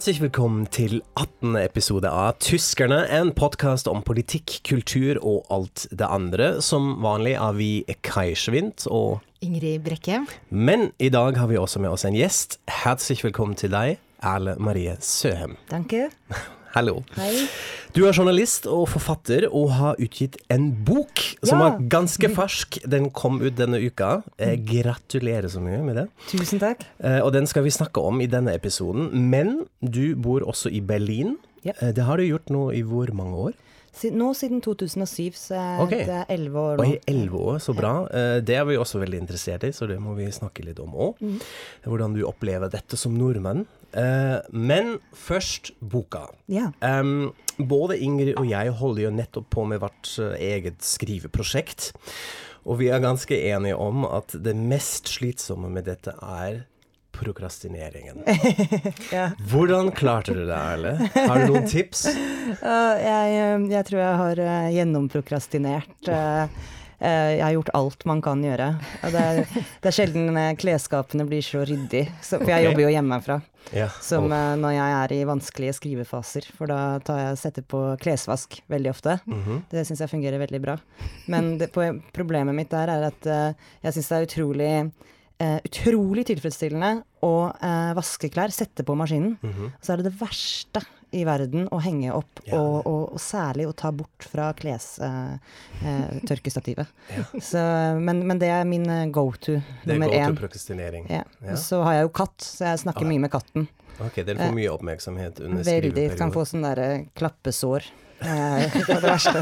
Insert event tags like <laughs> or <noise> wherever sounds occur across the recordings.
Herzlich willkommen til 18. episode av Tyskerne, en podkast om politikk, kultur og alt det andre. Som vanlig er vi Kai Schwint og Ingrid Brekke. Men i dag har vi også med oss en gjest. Herzlich willkommen til deg, Erle Marie Søhem. Danke. <laughs> Hallo. Hei. Du er journalist og forfatter og har utgitt en bok som Ja. er ganske fersk. Den kom ut denne uka. Eh, gratulerer så mye med det. Tusen takk. Eh, og den skal vi snakke om i denne episoden. Men du bor også i Berlin. Ja. Eh, det har du gjort nå i hvor mange år? Nå siden 2007, så er Ok. det er elleve år Og nå. i elleve år, så bra. Det er vi også veldig interessert i, så det må vi snakke litt om òg. Mm. Hvordan du opplever dette som nordmann. Eh, men først boka. Ja. Um, både Ingrid og jeg holder jo nettopp på med vårt eh, eget skriveprosjekt. Og vi er ganske enige om at det mest slitsomme med dette er prokrastineringen. <laughs> ja. Hvordan klarte du det, Erle? Har du noen tips? <laughs> Uh, jeg, uh, jeg tror jeg har uh, gjennomprokrastinert. Uh, uh, jeg har gjort alt man kan gjøre. Det, er, det er sjelden uh, klesskapene blir så ryddig, så, for jeg jobber jo hjemmefra. Ja. Som uh, når jeg er i vanskelige skrivefaser, for da tar jeg setter på klesvask veldig ofte. Mhm. Det syns jeg fungerer veldig bra. Men det, problemet mitt der er at eh, jeg syns det er utrolig Uh, utrolig tilfredsstillende å uh, vaske klær, sette på maskinen. Mhm. Så er det det verste i verden å henge opp, Ja. og, og, og særlig å ta bort fra klestørkestativet. <laughs> Ja. Men, men det er min eh, er nummer go to én. prokrastinering. Ja. Ja. Så har jeg jo katt, så jeg snakker Ah. mye med katten. Ok, dere får mye oppmerksomhet under skriveperioden. Veldig. Kan få sånn derre klappesår. <laughs> Eh, <laughs> det er det verste.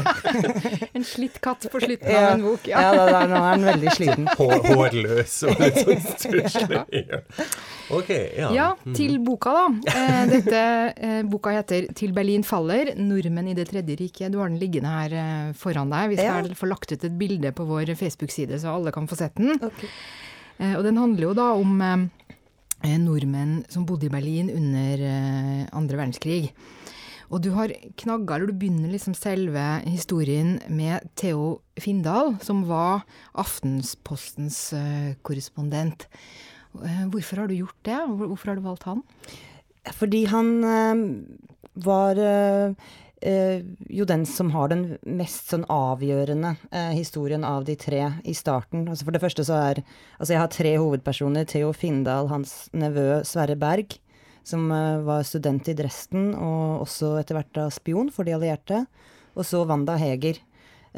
En slitt katt på slutten Ja. av en bok. Ja, Ja. da, da, nå er den veldig sliten. Hår, hårløs og litt sånn stusslig. Ja. Ok, ja. Ja, til boka, da. Eh, dette eh, boka heter 'Til Berlin faller nordmenn i Det tredje riket'. Du har den liggende her eh, foran deg. Vi skal Ja. få lagt ut et bilde på vår Facebook-side, så alle kan få sett den. Ok. Eh, og den handler jo da om nordmenn som bodde i Berlin under andre verdenskrig. Og du har knagga, eller du begynner liksom selve historien med Theo Findal, som var Aftenpostens korrespondent. Eh, hvorfor har du gjort det? Hvorfor har du valgt han? Fordi han eh, var eh, jo den som har den mest sånn avgjørende historien av de tre i starten. Altså for det første så er Altså jeg har tre hovedpersoner. Theo Findal, hans nevø Sverre Berg, som var student i Dresden og også etter hvert da spion for de allierte. Og så Wanda Heger,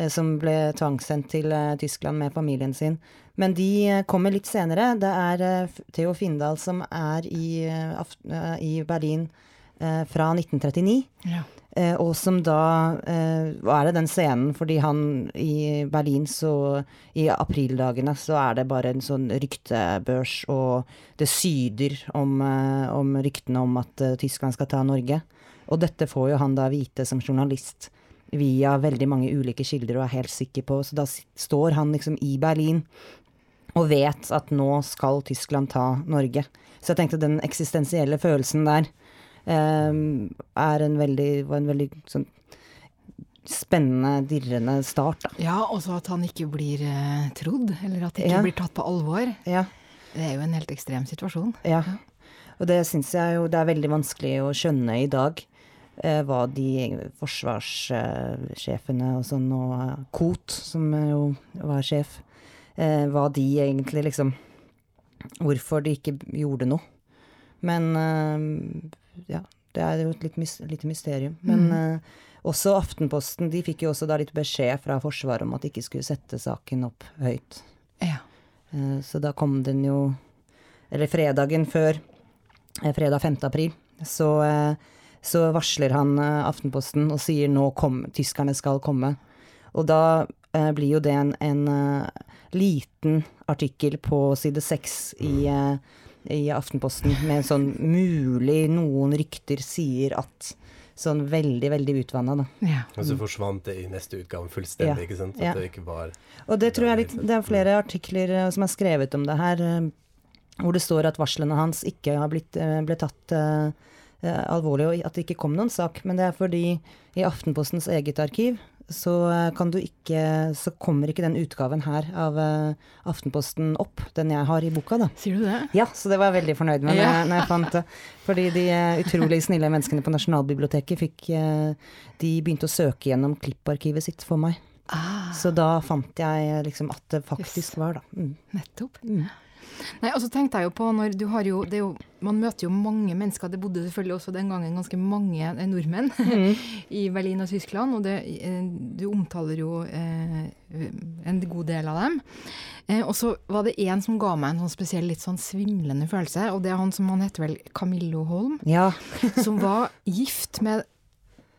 som ble tvangssendt til eh, Tyskland med familien sin. Men de eh, kommer litt senere. Det er eh, Theo Findal som er i, eh, eh, i Berlin eh, fra 1939. Ja. Eh, og som da eh, Hva er det den scenen? Fordi han i Berlin så I aprildagene så er det bare en sånn ryktebørs, og det syder om, eh, om ryktene om at eh, Tyskland skal ta Norge. Og dette får jo han da vite som journalist via veldig mange ulike kilder og er helt sikker på. Så da står han liksom i Berlin og vet at nå skal Tyskland ta Norge. Så jeg tenkte den eksistensielle følelsen der eh, er en veldig, var en veldig sånn spennende, dirrende start, da. ja, også at han ikke blir eh, trodd, eller at det ikke Ja. blir tatt på alvor. Ja. Det er jo en helt ekstrem situasjon. ja. Og det syns jeg jo det er veldig vanskelig å skjønne i dag. Eh, hva de forsvarssjefene og sånn, og KOT Koht, som jo var sjef, eh, hva de egentlig liksom Hvorfor de ikke gjorde noe. Men eh, ja, det er jo et litt mys lite mysterium. Men eh, også Aftenposten de fikk jo også da litt beskjed fra Forsvaret om at de ikke skulle sette saken opp høyt. Ja. Eh, Så da kom den jo Eller fredagen før, eh, fredag 5. april, så, eh, så varsler han eh, Aftenposten og sier nå kom, tyskerne skal komme. Og da eh, blir jo det en, en uh, liten artikkel på side seks i, uh, i Aftenposten med en sånn mulig noen rykter sier at Sånn veldig, veldig utvanna, da. ja. Og så forsvant det i neste utgave fullstendig, Ja. ikke sant? At Ja. det ikke var Og det tror jeg litt, det er flere artikler som er skrevet om det her, hvor det står at varslene hans ikke har blitt, ble tatt eh, alvorlig, og at det ikke kom noen sak. Men det er fordi i Aftenpostens eget arkiv så eh, kan du ikke Så kommer ikke den utgaven her av eh, Aftenposten opp, den jeg har i boka, da. Sier du det? Ja, så det var jeg veldig fornøyd med når, Ja. jeg, når jeg fant det. Fordi de eh, utrolig snille menneskene på Nasjonalbiblioteket fikk eh, De begynte å søke gjennom klipparkivet sitt for meg. Ah, Så da fant jeg eh, liksom at det faktisk var, da. Mm. nettopp. Nei, og så tenkte jeg jo på når du har jo, det jo Man møter jo mange mennesker. Det bodde selvfølgelig også den gangen ganske mange nordmenn nordmenn <laughs> i Berlin og Tyskland, og det, eh, du omtaler jo eh, en god del av dem. Eh, og så var det en som ga meg en sånn spesiell, litt sånn svimlende følelse, og det er han som han heter vel Camillo Holm, Ja. som var gift med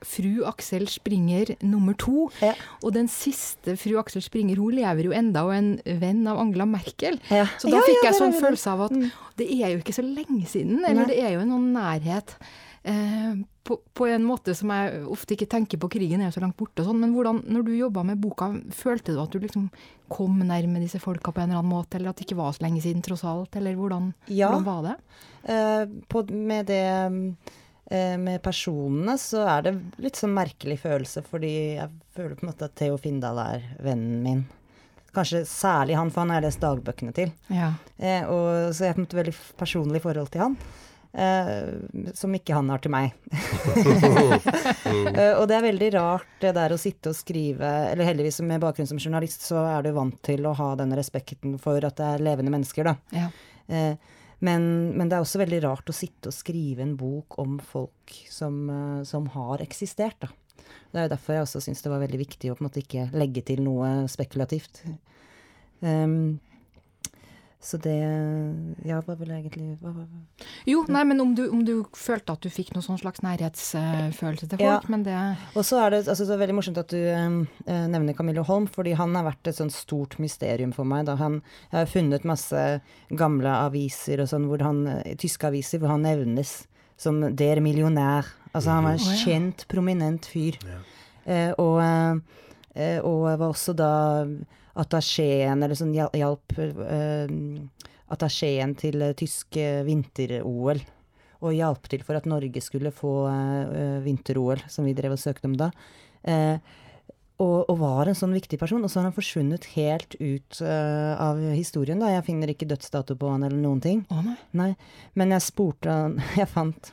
fru Aksel Springer nummer to. Ja. Og den siste fru Aksel Springer hun lever jo enda og er en venn av Angela Merkel. Ja. Så da fikk jeg sånn følelse av at det er jo ikke så lenge siden, eller Nei. det er jo en sånn nærhet. Eh, på, på en måte som jeg ofte ikke tenker på, krigen er jo så langt borte og sånn, men hvordan, når du jobba med boka, følte du at du liksom kom nærme disse folka på en eller annen måte, eller at det ikke var så lenge siden tross alt, eller hvordan, Ja. hvordan var det? Eh, på, med det eh, med personene så er det litt sånn merkelig følelse, fordi jeg føler på en måte at Theo Findal er vennen min. Kanskje særlig han, for han har jeg lest dagbøkene til. Ja. Eh, og, så jeg har på en måte veldig personlig forhold til han. Eh, som ikke han har til meg. <laughs> Eh, og det er veldig rart det der å sitte og skrive Eller heldigvis med bakgrunn som journalist, så er du vant til å ha den respekten for at det er levende mennesker, da. ja. Men, men det er også veldig rart å sitte og skrive en bok om folk som, eh, som har eksistert, da. Det er jo derfor jeg også syns det var veldig viktig å på en måte ikke legge til noe spekulativt. Ehm, så det Ja, hva vil jeg egentlig hva, hva, Jo, nei, men om du, om du følte at du fikk noen sånn slags nærhetsfølelse til Ja. folk, men det Og så er det, altså, det er veldig morsomt at du eh, nevner Camillo Holm, fordi han har vært et sånt stort mysterium for meg. Da han, jeg har funnet masse gamle aviser og sånn, hvor han, eh, tyske aviser hvor han nevnes som der millionær. Altså han var en ja. kjent, prominent fyr. Eh, og, eh, og var også da attachéen, eller sånn hjalp uh, attachéen til eh, tyske vinter-OL. Og hjalp til for at Norge skulle få uh, vinter-OL, som vi drev og søkte om da. Eh, og, og var en sånn viktig person. Og så har han forsvunnet helt ut uh, av historien. da. Jeg finner ikke dødsdato på han eller noen ting. Å nei. Nei, men jeg spurte han <laughs> Jeg fant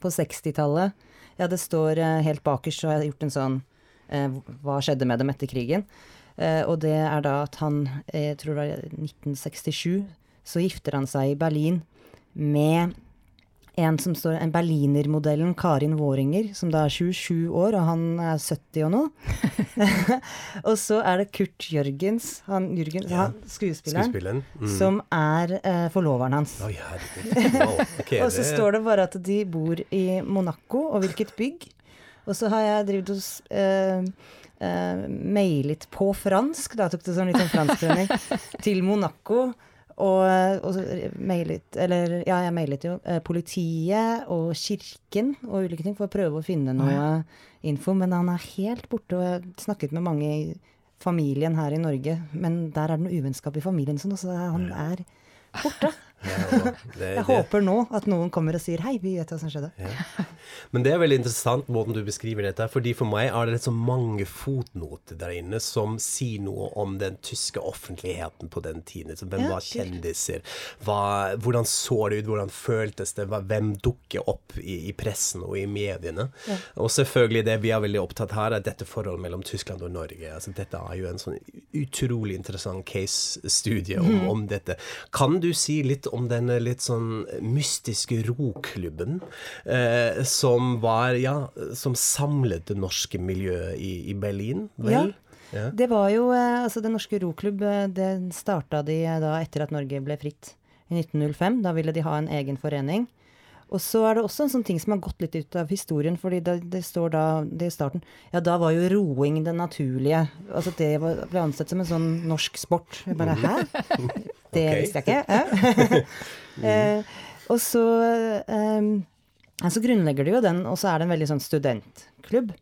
på 60-tallet Ja, det står uh, helt bakerst, så har jeg gjort en sånn uh, Hva skjedde med dem etter krigen? Eh, og det er da at han, eh, jeg tror det var 1967, så gifter han seg i Berlin med en som står, en berlinermodellen Karin Våringer, som da er 27 år, og han er 70 og noe. <laughs> og så er det Kurt Jørgens, han, Jørgens, Ja. han, skuespilleren, Skuespilleren. Mm. som er eh, forloveren hans. Oi. Wow. okay, <laughs> Og så står det bare at de bor i Monaco, og hvilket bygg. Og så har jeg drevet og s- eh, eh, mailet på fransk, da tok det sånn litt sånn fransktrening, <laughs> til Monaco. Og, og mailet Eller ja, jeg mailet jo eh, politiet og kirken og ulike ting for å prøve å finne noe info. Men han er helt borte, og jeg har snakket med mange i familien her i Norge. Men der er det noe uvennskap i familien, sånn, så han er borte. Ja, det, Jeg det, håper nå at noen kommer og sier hei, vi vet hva som skjedde. Men det er veldig interessant måten du beskriver dette, fordi for meg er det så mange fotnoter der inne som sier noe om den tyske offentligheten på den tiden. Så hvem Ja, var kjendiser? Hva, hvordan så det ut? Hvordan føltes det? Hvem dukker opp i, i pressen og i mediene? Og selvfølgelig det vi er veldig opptatt her, er dette forholdet mellom Tyskland og Norge. Altså, dette er jo en sånn utrolig interessant case-studie om, Mhm. om dette. Kan du si litt om denne litt sånn mystiske roklubben eh, som var, ja, som samlet det norske miljøet i, i Berlin, vel? Ja. Det var jo eh, Altså, Den norske roklubb, eh, det starta de eh, da etter at Norge ble fritt i 1905. Da ville de ha en egen forening. Og så er det også en sånn ting som har gått litt ut av historien, fordi det, det står da det i starten Ja, da var jo roing det naturlige. Altså det var, ble ansett som en sånn norsk sport. Jeg bare hæ? <laughs> Det visste jeg ikke. <laughs> Ja. <laughs> eh, og så eh, så grunnlegger de jo den, og så er det en veldig sånn studentklubb.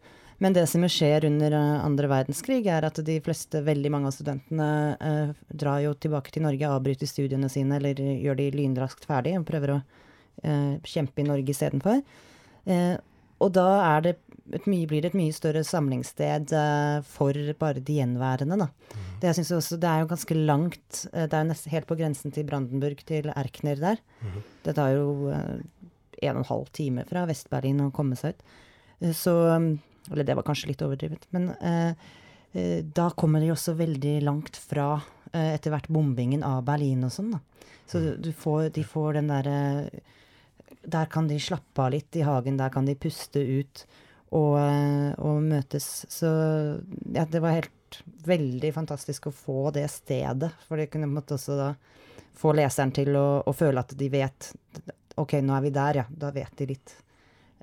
Men det som skjer under eh, andre verdenskrig, er at de fleste, veldig mange av studentene, eh, drar jo tilbake til Norge, avbryter studiene sine, eller gjør de lynraskt ferdig, og prøver å eh, kjempe i Norge istedenfor. Eh, og da er det et mye, blir det et mye større samlingssted uh, for bare de gjenværende, da. Mm. Det, jeg også, det er jo ganske langt. Det er nesten helt på grensen til Brandenburg, til Erkner der. Mm. Det tar jo en og en halv time fra Vest-Berlin å komme seg ut. så Eller det var kanskje litt overdrevet. Men da kommer de også veldig langt fra etter hvert bombingen av Berlin og sånn, da. Så mhm. du får, de får den derre Der kan de slappe av litt i hagen, der kan de puste ut og, eh, og møtes. Så ja, det var helt veldig fantastisk å få det stedet. For det kunne på en måte også da få leseren til å, å, føle at de vet OK, nå er vi der, ja. Da vet de litt.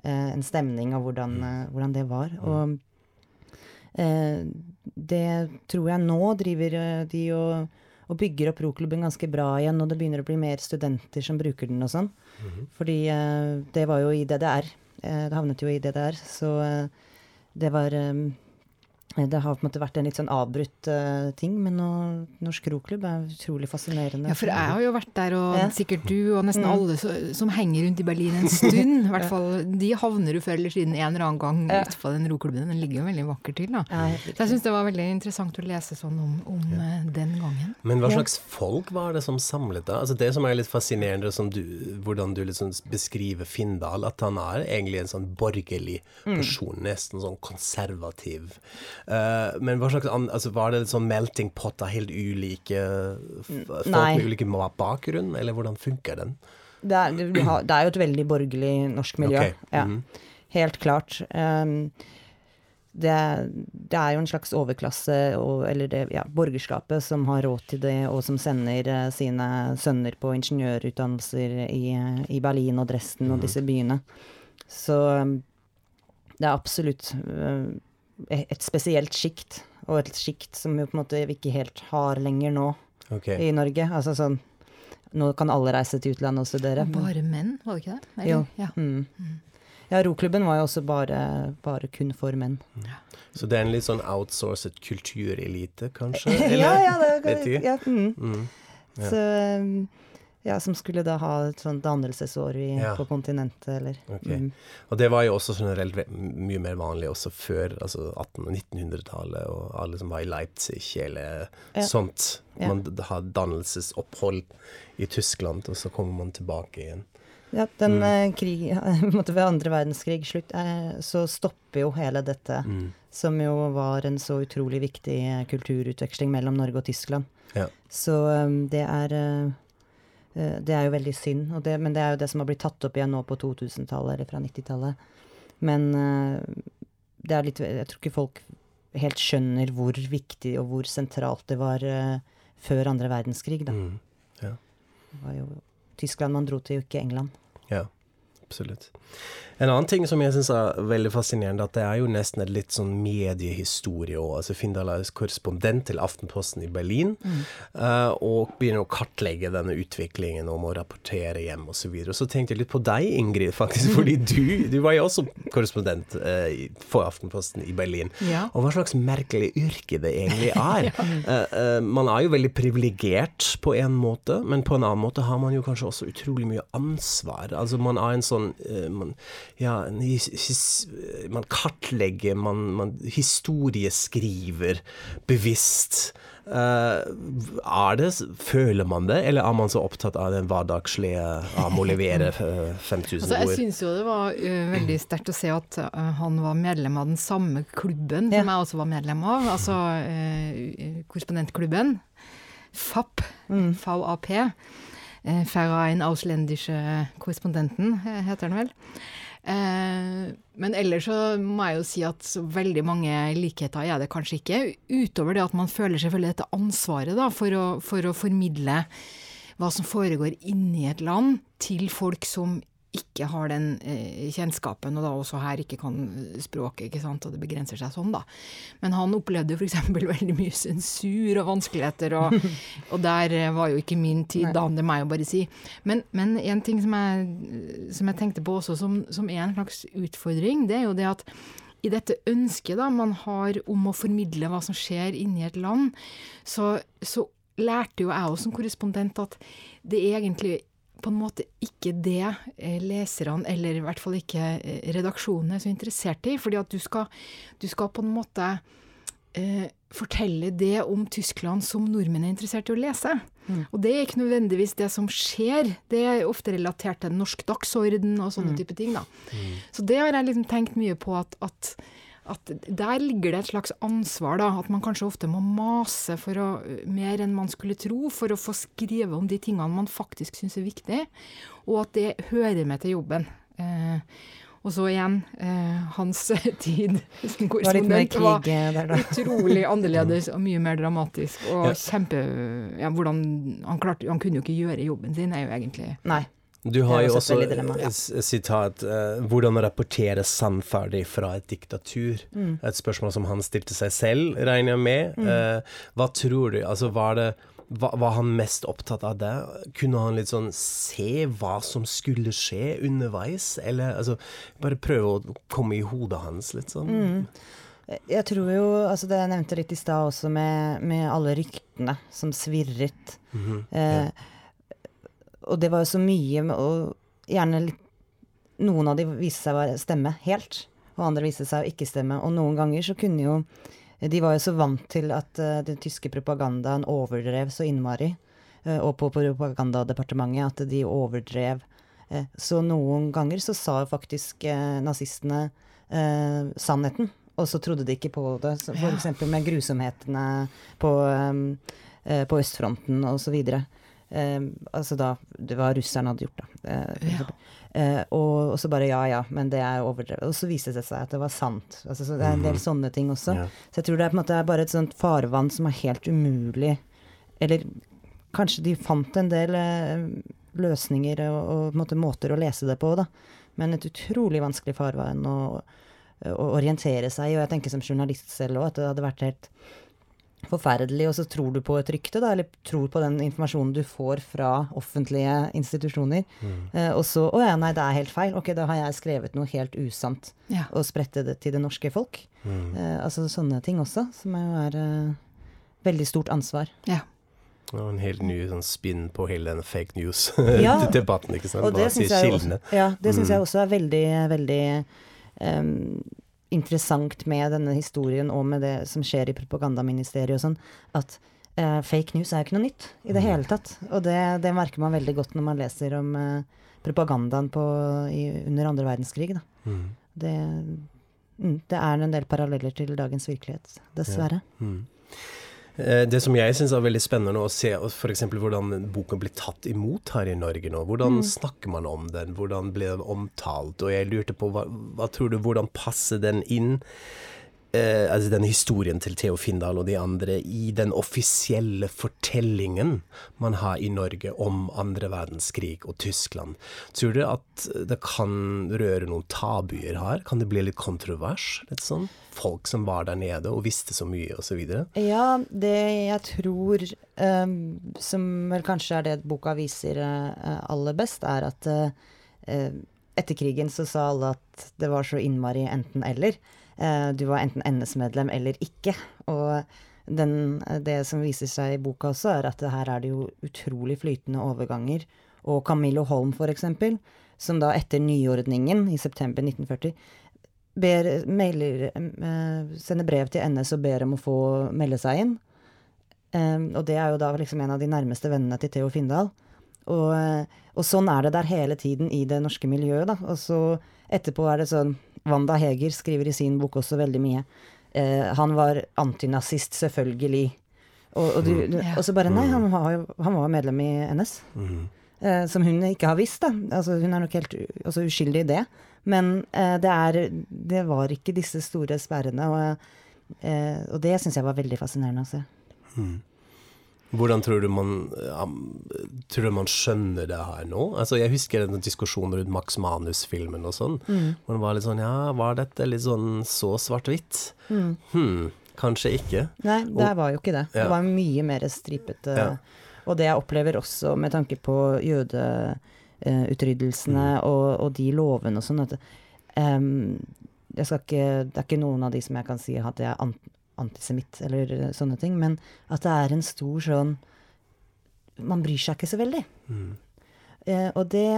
Eh, en stemning av hvordan, mm. eh, hvordan det var. Mm. Og eh, det tror jeg nå driver eh, de og, og bygger opp roklubben ganske bra igjen, og det begynner å bli mer studenter som bruker den og sånn. Mm -hmm. Fordi eh, det var jo i DDR Eh, det havnet jo i DDR. Så eh, det var det har på en måte vært en litt sånn avbrutt uh, ting, men nå, Norsk Roklubb er utrolig fascinerende. Ja, for jeg har jo vært der, og ja. sikkert du og nesten mm. alle så, som henger rundt i Berlin en <laughs> stund. I hvert fall, De havner jo før eller siden en eller annen gang ja. ute på den roklubben. Den ligger jo veldig vakkert til. da. Ja, så jeg syns det var veldig interessant å lese sånn om, om ja. den gangen. Men hva slags folk var det som samlet da? Altså Det som er litt fascinerende, du, hvordan du liksom beskriver Findal, at han er egentlig en sånn borgerlig mm. person, mm. nesten sånn konservativ. Uh, men hva slags altså, Var det sånn melting pot av helt ulike folk Nei. med ulike bakgrunn, eller hvordan funker den? Det er, det er, jo et veldig borgerlig norsk miljø. Okay. Ja. Mm -hmm. Helt klart. Um, det, det, er jo en slags overklasse, og, eller det, ja, borgerskapet, som har råd til det, og som sender uh, sine sønner på ingeniørutdannelser i, i Berlin og Dresden mm. og mhm. disse byene. Så um, det er absolutt uh, et spesielt sjikt, og et sjikt som jo på en måte vi ikke helt har lenger nå okay. i Norge. Altså sånn Nå kan alle reise til utlandet og studere. Bare menn, var det ikke det? Eller? Jo. Ja. Mm. Mm. ja, roklubben var jo også bare, bare kun for menn. Ja. Så det er en litt sånn outsourcet kulturelite, kanskje? <laughs> Eller? ja, ja, det, ja, mm. mm. ja. Så um, ja, som skulle da ha et sånt dannelsesår i, ja. på kontinentet, eller okay. mm. Og det var jo også generelt mye mer vanlig også før altså 1800- og 1900-tallet, og alle som var i Leipzig eller ja. sånt. Man har dannelsesopphold i Tyskland, og så kommer man tilbake igjen. Ja, den mm. eh, krig <laughs> Ved andre verdenskrig slutt, eh, så stopper jo hele dette, mm. som jo var en så utrolig viktig kulturutveksling mellom Norge og Tyskland. Ja. Så um, det er Eh, det er jo veldig synd, det, men det er jo det som har blitt tatt opp igjen nå på 2000-tallet eller fra 90-tallet. Men eh, det er litt Jeg tror ikke folk helt skjønner hvor viktig og hvor sentralt det var uh, før andre verdenskrig, da. Mm, ja. Det var jo Tyskland man dro til, ikke England. Ja, absolutt. En annen ting som jeg syns er veldig fascinerende, at det er jo nesten et litt sånn mediehistorie òg. Altså Findal er korrespondent til Aftenposten i Berlin, mm. uh, og begynner å kartlegge denne utviklingen om å rapportere hjem osv. Så, videre. så tenkte jeg litt på deg, Ingrid, faktisk, fordi <laughs> du, du var jo også korrespondent uh, for Aftenposten i Berlin. Ja. Og hva slags merkelig yrke det egentlig <laughs> er. ja. uh, man er jo veldig privilegert på en måte, men på en annen måte har man jo kanskje også utrolig mye ansvar. Altså man er en sånn man, ja, his, man kartlegger, man, man historieskriver bevisst. Uh, er det, Føler man det, eller er man så opptatt av den hverdagslige av å levere 5000 altså, ord? Jeg syns jo det var uh, veldig sterkt å se at uh, han var medlem av den samme klubben ja. som jeg også var medlem av, altså korrespondentklubben. FAP. Mm. VAP. Verein Ausländische Korrespondenten, heter den vel. Eh, men ellers så må jeg jo si at veldig mange likheter er det kanskje ikke. Utover det at man føler selvfølgelig dette ansvaret da, for, å, for å formidle hva som foregår inni et land, til folk som ikke har den eh, kjennskapen, og da også her ikke kan språket, ikke sant, og det begrenser seg sånn, da. Men han opplevde jo f.eks. <laughs> veldig mye sensur og vanskeligheter, og, <laughs> og, der eh, var jo ikke min tid, da, det meg å bare si. Men, men en ting som jeg, som jeg, tenkte på også som, som er en slags utfordring, det er jo det at i dette ønsket da, man har om å formidle hva som skjer inni et land, så, så lærte jo jeg også som korrespondent at det egentlig på en måte ikke det eh, leserne, eller i hvert fall ikke eh, redaksjonen, er så interessert i. Fordi at du skal, du skal på en måte eh, fortelle det om Tyskland som nordmenn er interessert i å lese. Mm. Og det er ikke nødvendigvis det som skjer. Det er ofte relatert til norsk dagsorden og sånne mm. type ting. da. Mm. Så det har jeg liksom tenkt mye på at, at at der ligger det et slags ansvar, da. At man kanskje ofte må mase for å, mer enn man skulle tro, for å få skrive om de tingene man faktisk syns er viktig, og at det hører med til jobben. Eh, og så igjen, eh, hans <laughs> tid som korrespondent var, var utrolig <laughs> annerledes og mye mer dramatisk. Og ja. kjempe ja, hvordan, han, klarte, han kunne jo ikke gjøre jobben sin, er jo egentlig Nei. Du har jo også et sitat uh, 'Hvordan rapportere sannferdig fra et diktatur'. Mm. Et spørsmål som han stilte seg selv, regner jeg med. Mm. Uh, hva tror du? Altså, var, det, var, var, han mest opptatt av det? Kunne han litt sånn se hva som skulle skje underveis? Eller altså, bare prøve å komme i hodet hans litt sånn? Mm. Jeg tror jo, altså det jeg nevnte litt i stad også, med, med, alle ryktene som svirret. Mm -hmm. uh, ja og det var jo så mye Og gjerne litt Noen av de viste seg å stemme helt, og andre viste seg å ikke stemme. Og noen ganger så kunne jo De var jo så vant til at uh, den tyske propagandaen overdrev så innmari. Uh, og på propagandadepartementet at de overdrev. Uh, så noen ganger så sa faktisk nazistene sannheten. Og så trodde de ikke på det. F.eks. Med grusomhetene på, um, på østfronten osv. Eh, altså da Det var russerne hadde gjort, da. Eh, ja. eh, og, og, så bare ja ja, men det er overdrevet. Og så viste det seg at det var sant. Altså, så det er en del mhm. sånne ting også. Ja. Så jeg tror det er på en måte bare et sånt farvann som er helt umulig Eller kanskje de fant en del eh, løsninger og, og måte, måter å lese det på, da. Men et utrolig vanskelig farvann å, å orientere seg i. Og jeg tenker som journalist selv òg at det hadde vært helt forferdelig, og så tror du på et rykte, da, eller tror på den informasjonen du får fra offentlige institusjoner. Mm. Eh, og så Å ja, nei, det er helt feil. Ok, da har jeg skrevet noe helt usant ja. og spredte det til det norske folk. Mm. Eh, altså sånne ting også, som jo er eh, veldig stort ansvar. Ja. Og en helt ny sånn spinn på hele den fake news-debatten, <laughs> ja. ikke sant? Og det syns jeg, ja, det synes mm. jeg også er veldig, veldig um, interessant med denne historien og med det som skjer i propagandaministeriet og sånn, at uh, fake news er jo ikke noe nytt i det mm. hele tatt. Og det, det, merker man veldig godt når man leser om uh, propagandaen på, i, under andre verdenskrig. Da. Mm. Det, mm, det, er en del paralleller til dagens virkelighet, dessverre. Ja. Eh, det som jeg syns er veldig spennende å se f.eks. hvordan boken blir tatt imot her i Norge nå. Hvordan mm. snakker man om den, hvordan blir den omtalt? Og jeg lurte på, hva, hva tror du, hvordan passer den inn eh, altså den historien til Theo Findal og de andre i den offisielle fortellingen man har i Norge om andre verdenskrig og Tyskland. Tror du at det kan røre noen tabuer her? Kan det bli litt kontrovers? Litt sånn? Folk som var der nede og visste så mye, osv.? Ja, det jeg tror, um, som vel kanskje er det boka viser uh, aller best, er at uh, etter krigen så sa alle at det var så innmari enten-eller. Eh, du var enten NS-medlem eller ikke. Og den, det som viser seg i boka også, er at her er det jo utrolig flytende overganger. Og Camillo Holm, eksempel, som da etter nyordningen i september 1940 ber, eh, sender brev til NS og ber om å få melde seg inn. Og det er jo da liksom en av de nærmeste vennene til Theo Findal. Og, og, sånn er det der hele tiden i det norske miljøet, da. Og så etterpå er det sånn Wanda Heger skriver i sin bok også veldig mye. Eh, han var antinazist, selvfølgelig. Og, og, du, du, og, så bare Nei, han var, han var medlem i NS. Mm. Eh, som hun ikke har visst, da. Altså, hun er nok helt altså, uskyldig i det. Men eh, det, er, det var ikke disse store sperrene. Og, eh, og det syns jeg var veldig fascinerende å se. Mm. Hvordan tror du man Tror du man skjønner det her nå? Altså, jeg husker en diskusjon rundt Max Manus-filmen og sånn. Mm. Hvor det var litt sånn Ja, var dette litt sånn så svart-hvitt? Mm. Hm, kanskje ikke. Nei, det var jo ikke det. Ja. Det var mye mer stripete. Ja. Og det jeg opplever også med tanke på jødeutryddelsene mm. og, og, de lovene og sånn, at um, det er ikke noen av de som jeg kan si at jeg antisemitt eller sånne ting, men at det er en stor sånn Man bryr seg ikke så veldig. Mm. Eh, og det,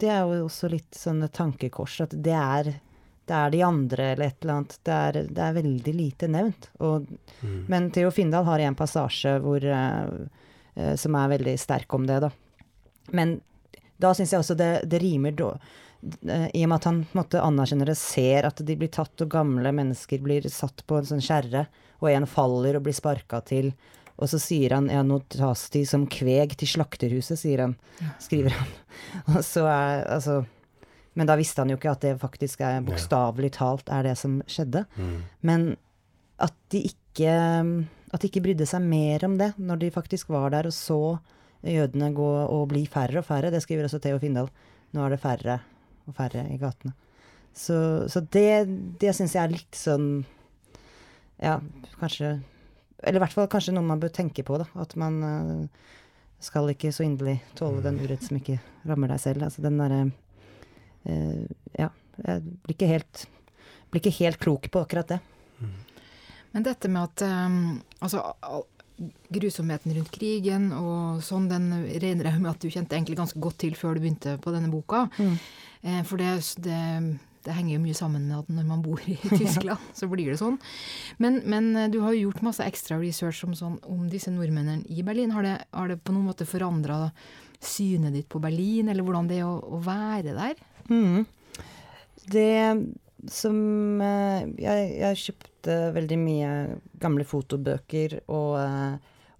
det er jo også litt sånn tankekors, at det er, det er de andre eller et eller annet. Det er, det er veldig lite nevnt. Og, Men Theo Findal har en passasje hvor, eh, eh, som er veldig sterk om det, da. Men da syns jeg også det, det rimer eh, I og med at han på en måte anerkjenner det, ser at de blir tatt, og gamle mennesker blir satt på en sånn skjerre, og en faller og blir sparka til. Og så sier han ja, nå tas de som kveg til slakterhuset, sier han. Skriver han. <laughs> Og så er altså Men da visste han jo ikke at det faktisk er bokstavelig talt er det som skjedde. Men at de ikke At de ikke brydde seg mer om det når de faktisk var der og så jødene gå og bli færre og færre. Det skriver også Theo Findal. Nå er det færre og færre i gatene. Så, så det, det syns jeg er litt sånn Ja, kanskje Eller i hvert fall kanskje noe man bør tenke på, da. At man uh, skal ikke så inderlig tåle den urett som ikke rammer deg selv. Altså den derre uh, Ja. Jeg blir ikke helt blir ikke helt klok på akkurat det. Men dette med at um, altså, al- grusomheten rundt krigen og sånn, den regner jeg med at du kjente egentlig ganske godt til før du begynte på denne boka. Eh, for det, det, det henger jo mye sammen med at når man bor i <laughs> Tyskland, så blir det sånn. Men, men eh, du har jo gjort masse ekstra research om, sånn, om disse nordmennene i Berlin. Har det, har det på noen måte forandra synet ditt på Berlin, eller hvordan det er å, å være der? Mm. Det som eh, jeg, jeg kjøpte veldig mye gamle fotobøker og, eh,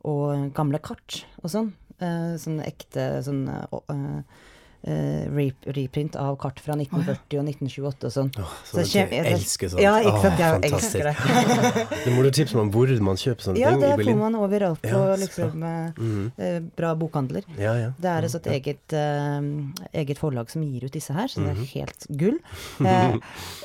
og gamle kart og sånn. Eh, Sånn ekte sånn eh, eh, eh, reprint av kart fra 1940 og 1928 og sånn. Oh, Så så jeg jeg elsker sånt. Ja, ikke sant. Jeg elsker det. <laughs> Det må du tipse meg om hvor man kjøper sånne Ja, ting det får man overalt på Ja, liksom, mm Mhm. eh, bra bokhandler. Ja, ja. Det er et sånt eget, uh, eget forlag som gir ut disse her, så det er helt gull. Eh,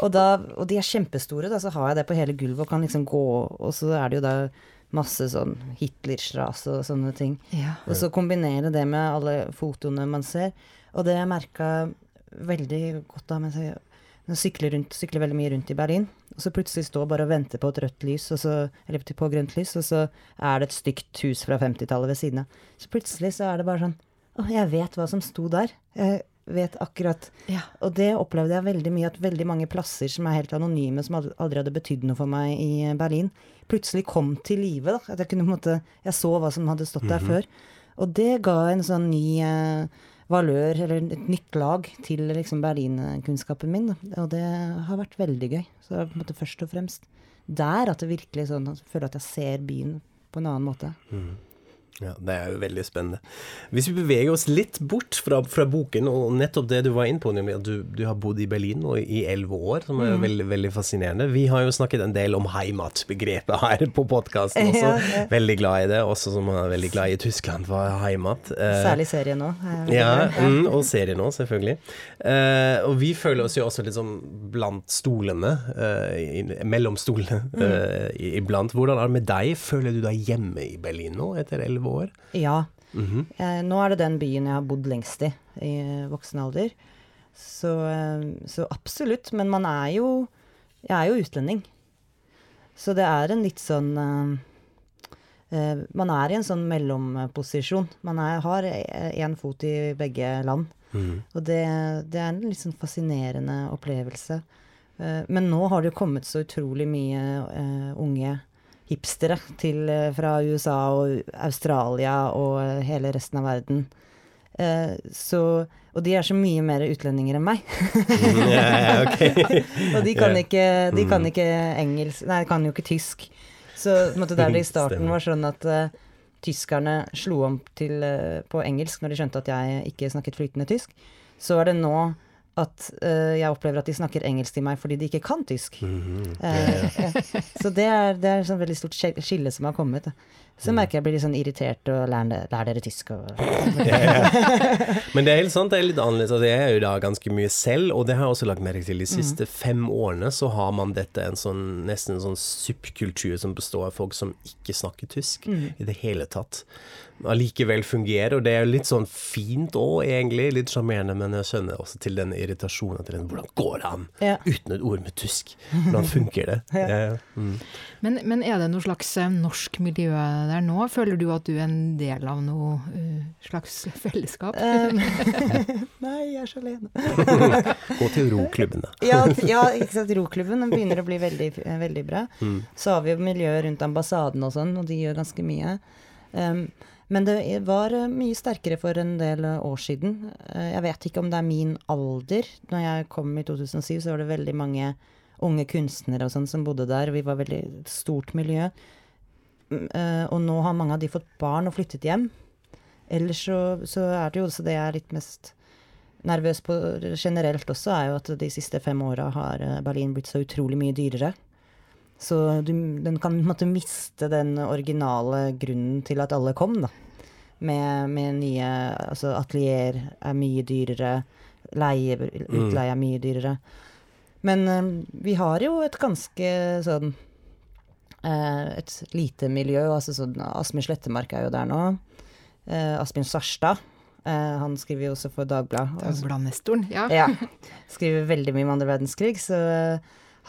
og, da, og de er kjempestore, da, så har jeg det på hele gulvet og kan liksom gå Og så er det jo da masse sånn Hitlerstrasse og sånne ting. Ja. Og så kombinere det med alle fotoene man ser. Og det jeg merka veldig godt da mens jeg sykler, rundt, sykler veldig mye rundt i Berlin, og så plutselig står bare og venter på et rødt lys, og så, eller på grønt lys, og så er det et stygt hus fra 50-tallet ved siden av. Så plutselig så er det bare sånn Å, jeg vet hva som sto der. Jeg vet akkurat Ja. Og det opplevde jeg veldig mye, at veldig mange plasser som er helt anonyme, som aldri- hadde betydd noe for meg i Berlin, plutselig kom til live. At jeg kunne på en måte Jeg så hva som hadde stått der før. Og det ga en sånn ny eh, valør, eller et nytt lag, til liksom Berlin-kunnskapen min. Og det har vært veldig gøy. Så det er på en måte først og fremst der at det virkelig sånn at jeg føler at jeg ser byen på en annen måte. Ja, det er jo veldig spennende. Hvis vi beveger oss litt bort fra, fra boken, og nettopp det du var inne på, nemlig at du, du har bodd i Berlin nå i elleve år, som er jo veldig, veldig fascinerende. Vi har jo snakket en del om heimat-begrepet her på podkasten også. <laughs> Ja, ja. Veldig glad i det. Også som er veldig glad i Tyskland for heimat. Eh, Særlig serien nå. ja, mm, og serien nå, selvfølgelig. Uh, og vi føler oss jo også litt sånn blant stolene, uh, i, mellom stolene uh, i- iblant. Hvordan er det med deg? Føler du deg hjemme i Berlin nå, etter elleve år? Ja. Mhm. Eh, nå er det den byen jeg har bodd lengst i i eh, voksen alder. Så, eh, så absolutt. Men man er jo Jeg er jo utlending. Så det er en litt sånn eh, eh, Man er i en sånn mellomposisjon. Man er, har én fot i begge land. Mhm. Og det, det er en litt sånn fascinerende opplevelse. Eh, men nå har det jo kommet så utrolig mye eh, unge hipstere til, eh, fra USA og Australia og eh, hele resten av verden. Eh, så, og de er så mye mer utlendinger enn meg. yeah, ja, ok. <laughs> og de kan, ikke, de kan Mm. ikke engelsk Nei, de kan jo ikke tysk. Så måtte der det i starten var sånn at uh, tyskerne slo om til, uh, på engelsk når de skjønte at jeg ikke snakket flytende tysk, så er det nå at uh, jeg opplever at de snakker engelsk til meg fordi de ikke kan tysk. Mhm. Eh, eh, <laughs> så det er, det er et sånn veldig stort skille som har kommet. Da. Mm. Så merker jeg blir litt sånn irritert og lærer, lærer dere tysk og <laughs> Men det er helt sant, det er litt annerledes. Altså, jeg er jo da ganske mye selv, og det har jeg også lagt merke til. De siste fem årene så har man dette en sånn, nesten en sånn subkultur som består av folk som ikke snakker tysk i det hele tatt. Allikevel fungerer, og det er jo litt sånn fint òg, egentlig. Litt sjarmerende, men jeg skjønner også til den irritasjonen. Til den. Hvordan går det an Ja. uten et ord med tysk? Hvordan funker det? <laughs> Ja. Mm. Men, men er det noe slags eh, norsk miljø der nå? Føler du at du er en del av noe uh, slags fellesskap? Um, <laughs> <laughs> nei, jeg er så alene. <laughs> Gå til roklubbene. ja, ja, ikke sant. Roklubben begynner å bli veldig, veldig bra. Mm. Så har vi jo miljøet rundt ambassaden og sånn, og de gjør ganske mye. Um, men det var eh, mye sterkere for en del år siden. Jeg vet ikke om det er min alder. Når jeg kom i 2007, så var det veldig mange unge kunstnere og sånn som bodde der. Vi var veldig stort miljø. Mm, eh, og nå har mange av de fått barn og flyttet hjem. Ellers så, så er det jo også det jeg er litt mest nervøs på generelt også, er jo at de siste fem åra har eh, Berlin blitt så utrolig mye dyrere. Så du, den kan måtte miste den originale grunnen til at alle kom, da. Med, med nye Altså atelier er mye dyrere, leie, utleie er mye dyrere. Men eh, vi har jo et ganske sånn eh, Et lite miljø. altså sånn Asmund Slettemark er jo der nå. Eh, Asbjørn Sarstad. eh, han skriver jo også for Dagbladet. Altså, Dagbladnestoren, ja. ja. <laughs> Skriver veldig mye om andre verdenskrig, så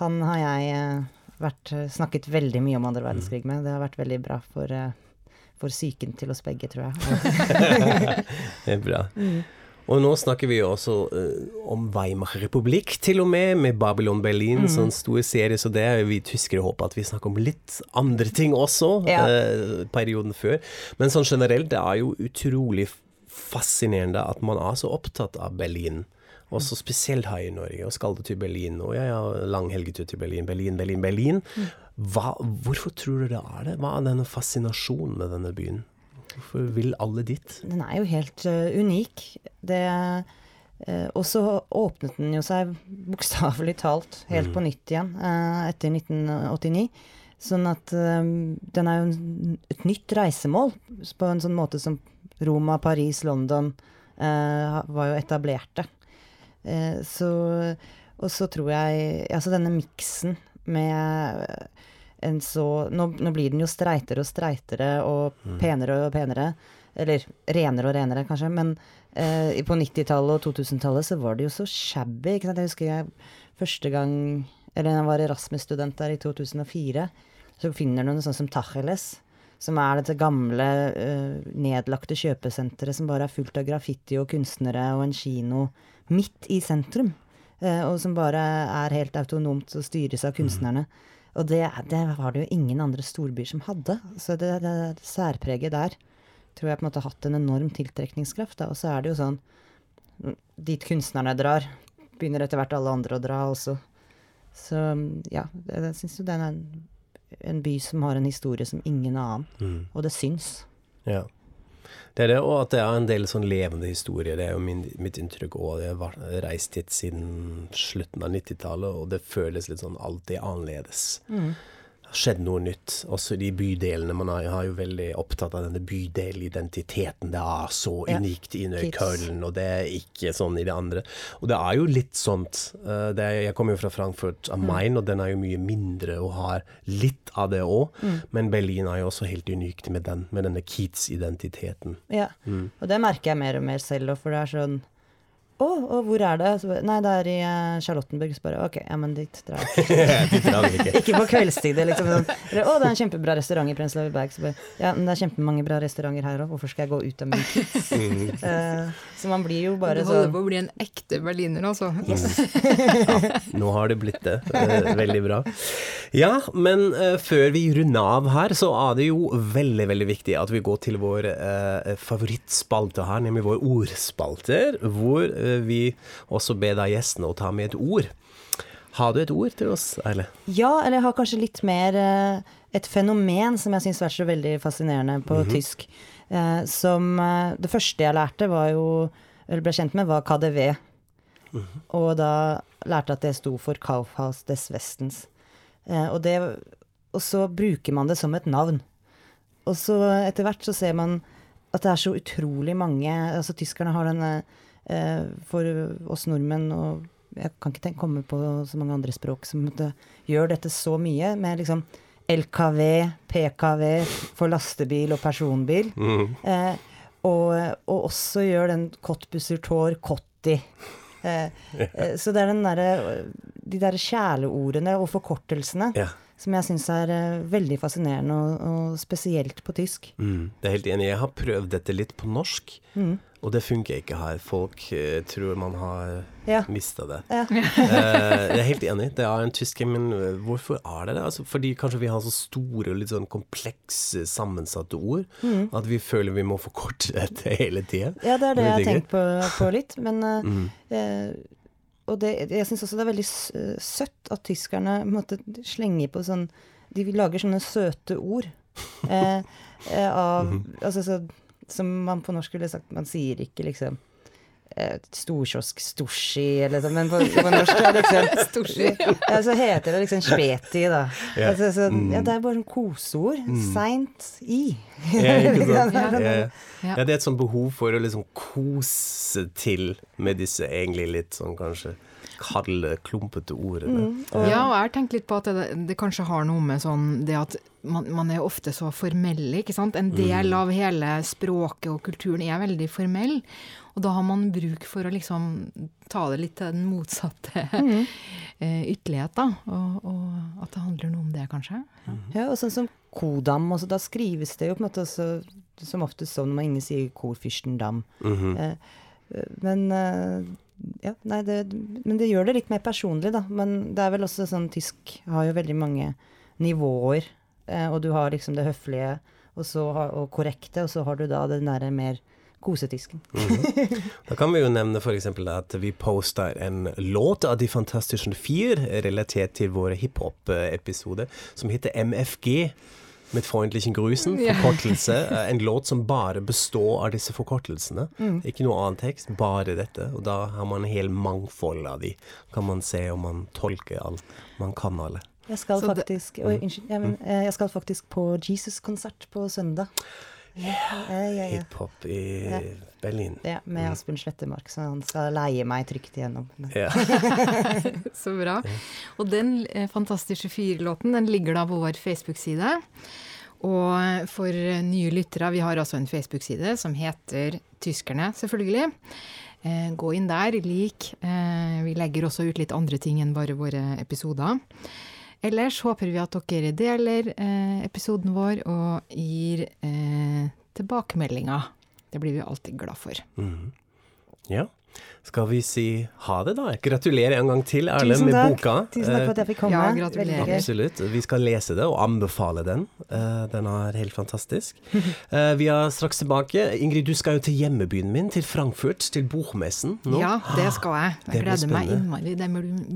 han har jeg vært, snakket veldig mye om andre verdenskrig med. Det har vært veldig bra for, for psyken til oss begge, tror jeg. <laughs> Det er bra. Og nå snakker vi jo også uh, om Weimar republikk, til og med, med Babylon Berlin, sånn stor serie, så det er vi tyskere håper at vi snakker om litt andre ting også, Ja. uh, perioden før. Men sånn generelt, det er jo utrolig fascinerende at man er så opptatt av Berlin. Også spesielt her i Norge, og skal du til Berlin, og ja, ja, lang helgetur til Berlin, Berlin, Berlin, Berlin. Hva, hvorfor tror du det er det? Hva er denne fascinasjonen med denne byen? Hvorfor vil alle dit? Den er jo helt uh, unik. Det uh, Og så åpnet den jo seg bokstavelig talt helt på nytt igjen uh, etter 1989. Sånn at den er jo en, et nytt reisemål på en sånn måte som Roma, Paris, London var jo etablerte. Så Og så tror jeg Altså denne miksen med så nå, nå blir den jo streitere og streitere og penere og penere. Eller renere og renere, kanskje. Men eh, på 90-tallet og 2000-tallet så var det jo så shabby. Ikke sant? Jeg husker jeg første gang Eller jeg var Erasmus-student der i 2004. Så finner du noe sånt som Tacheles. Som er dette gamle, eh, nedlagte kjøpesenteret som bare er fullt av graffiti og kunstnere og en kino midt i sentrum. Eh, og som bare er helt autonomt og styres av kunstnerne. Og det, det var det jo ingen andre storbyer som hadde. Så det, det, det særpreget der tror jeg på en måte har hatt en enorm tiltrekningskraft. Da. Og så er det jo sånn Dit kunstnerne drar, begynner etter hvert alle andre å dra også. Så ja, jeg, syns jo den er en, en by som har en historie som ingen annen. Mm. Og det syns. Ja. Det er det, og at det er en del sånn levende historier. Det er jo min, mitt inntrykk òg. Jeg har reist hit siden slutten av 90-tallet, og det føles litt sånn alltid annerledes. Har skjedd noe nytt. Også de bydelene. Man er, er jo veldig opptatt av denne bydelidentiteten. Det er så Ja. unikt i Kids. Og det er ikke sånn i det andre. Og det er jo litt sånt. eh, Det er, jeg kommer jo fra Frankfurt am Main, og den er jo mye mindre og har litt av det òg. Men Berlin er jo også helt unikt med, den, med denne Keats-identiteten. Ja. Og det merker jeg mer og mer selv òg, for det er sånn Å, og hvor er det? Så, Nei, det er i eh, Charlottenburg. Så bare OK, ja, men dit drar jeg. <laughs> Ikke. Ikke på kveldstid. Liksom, sånn. Eller, å, det er en kjempebra restaurant i Prenzlauer Berg. Så bare, ja, men det er kjempemange bra restauranter her òg. Hvorfor skal jeg gå ut av min kids? uh, <laughs> så man blir jo bare sånn du holder så, på å bli en ekte berliner, altså. Nå har det blitt det. Uh, veldig bra. Ja, men uh, før vi runder av her, så er det jo veldig, veldig viktig at vi går til vår uh, favorittspalte her, nemlig vår ordspalter, hvor eh, vi også be deg gjestene å ta med et ord. Har du et ord til oss, Eile? Ja, eller jeg har kanskje litt mer eh, et fenomen som jeg syns er så veldig fascinerende på tysk. Eh, som eh, Det første jeg lærte, var jo Eller ble kjent med, var KDV. Og da lærte jeg at det sto for Kaufhaus des Westens. Og, det, og så bruker man det som et navn. Og så etter hvert så ser man at det er så utrolig mange Altså tyskerne har denne For oss nordmenn og jeg kan ikke tenke, komme på så mange andre språk som det, gjør dette så mye, med liksom LKV, PKV for lastebil og personbil. Eh, og, og også gjør den kottbussertår Tor Cotti Eh, eh, så det er den der De derre kjæleordene og forkortelsene Ja. som jeg syns er eh, veldig fascinerende, og, og spesielt på tysk. Mm, det er helt enig. Jeg har prøvd dette litt på norsk, Mm. Og det funker ikke her. Folk uh, tror man har Ja. mista det. Ja. uh, jeg er helt enig. Det er en tysker, men eh, hvorfor er det det? Altså, fordi kanskje vi har så store og litt sånn komplekse, sammensatte ord Mm. at vi føler vi må forkorte <laughs> dette hele tida. Ja, det er det jeg har tenkt på, på litt. Men uh, <laughs> Mm. eh, Og det, jeg syns også det er veldig søtt at tyskerne måtte slenge på sånn De lager sånne søte ord <laughs> eh, eh, av Mhm. Altså så, som man på norsk ville sagt Man sier ikke liksom eh, storkiosk, storski eller sånn, men på, på norsk er det liksom <laughs> Storski. Ja, så heter det liksom speti, da. Ja. Altså, så, Mm. ja, det er bare sånn koseord. Seint i. <laughs> Ja. Ja. ja, det er et sånt behov for å liksom kose til med disse egentlig litt sånn kanskje kalde, klumpete ordene. Mm. Ja, og jeg har tenkt litt på at det, det kanskje har noe med sånn det at man, man er ofte så formelle, ikke sant. En del Mm. av hele språket og kulturen er veldig formell. Og da har man bruk for å liksom ta det litt til den motsatte Mm. <laughs> eh, ytterlighet, da. Og, og at det handler noe om det, kanskje. Ja, og sånn som kodam, altså, da skrives det jo på en måte også som oftest sånn når man ingen sier korfyrstendam. Mm -hmm. eh, men eh, ja, nei, det, men det gjør det litt mer personlig, da. Men det er vel også sånn tysk har jo veldig mange nivåer. Eh, og du har liksom det høflige og, har, og korrekte, og så har du da den derre mer kosetysken. Mhm. Da kan vi jo nevne f.eks. at vi poster en låt av De fantastiske fire relatert til våre hiphop-episoder, som heter MFG. Med freundlichen Grüßen, forkortelse. Eh, En låt som bare består av disse forkortelsene. Mm. Ikke noe annen tekst, bare dette. Og da har man en hel mangfold av de. Kan man se om man tolker alt. Man kan alle. Jeg skal faktisk, det- Oi, unnskyld. jeg, men, eh, jeg skal faktisk på Jesus-konsert på søndag. Hiphop i. Berlin. Ja, med Asbjørn Slettemark, så han skal leie meg trygt igjennom. Ja. <laughs> Så bra. Og den eh, fantastiske fyrlåten den ligger da på vår Facebook-side. Og for eh, nye lyttere, vi har altså en Facebook-side som heter Tyskerne, selvfølgelig. Eh, gå inn der, lik. Eh, vi legger også ut litt andre ting enn bare våre episoder. Ellers håper vi at dere deler eh, episoden vår og gir eh, tilbakemeldinger. Det blir vi alltid glad for. Mm. Ja. Skal vi si ha det, da? Gratulerer en gang til, Erlend, med boka. Tusen takk for at jeg fikk komme. Ja, gratulerer. Absolutt. Vi skal lese det og anbefale den. Eh, den er helt fantastisk. <laughs> Eh, vi er straks tilbake. Ingrid, du skal jo til hjemmebyen min, til Frankfurt, til bokmessen nå. Ja, det skal jeg. Jeg gleder meg innmari. Det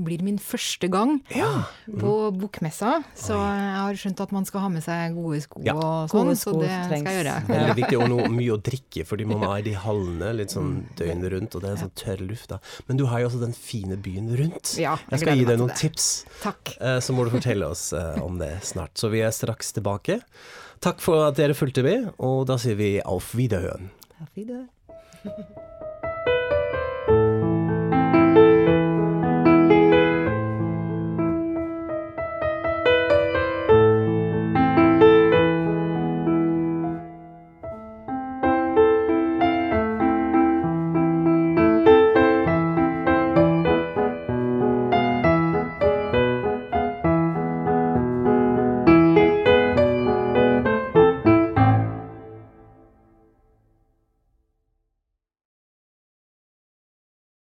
blir min første gang Ja. på bokmessa, så jeg har skjønt at man skal ha med seg gode sko Ja. og sånn, så det trengs. skal jeg gjøre. Veldig viktig, og <laughs> noe, mye å drikke, fordi man er i de hallene litt sånn døgnet rundt, og det er sånn tørr luft da. Men du har jo også den fine byen rundt. Ja, jeg jeg skal gi deg noen det. tips, Takk. eh, så må du fortelle oss uh, om det snart. Så vi er straks tilbake. Takk for at dere fulgte med, og da sier vi auf Wiederhøen. Auf Wiedersehen. <laughs>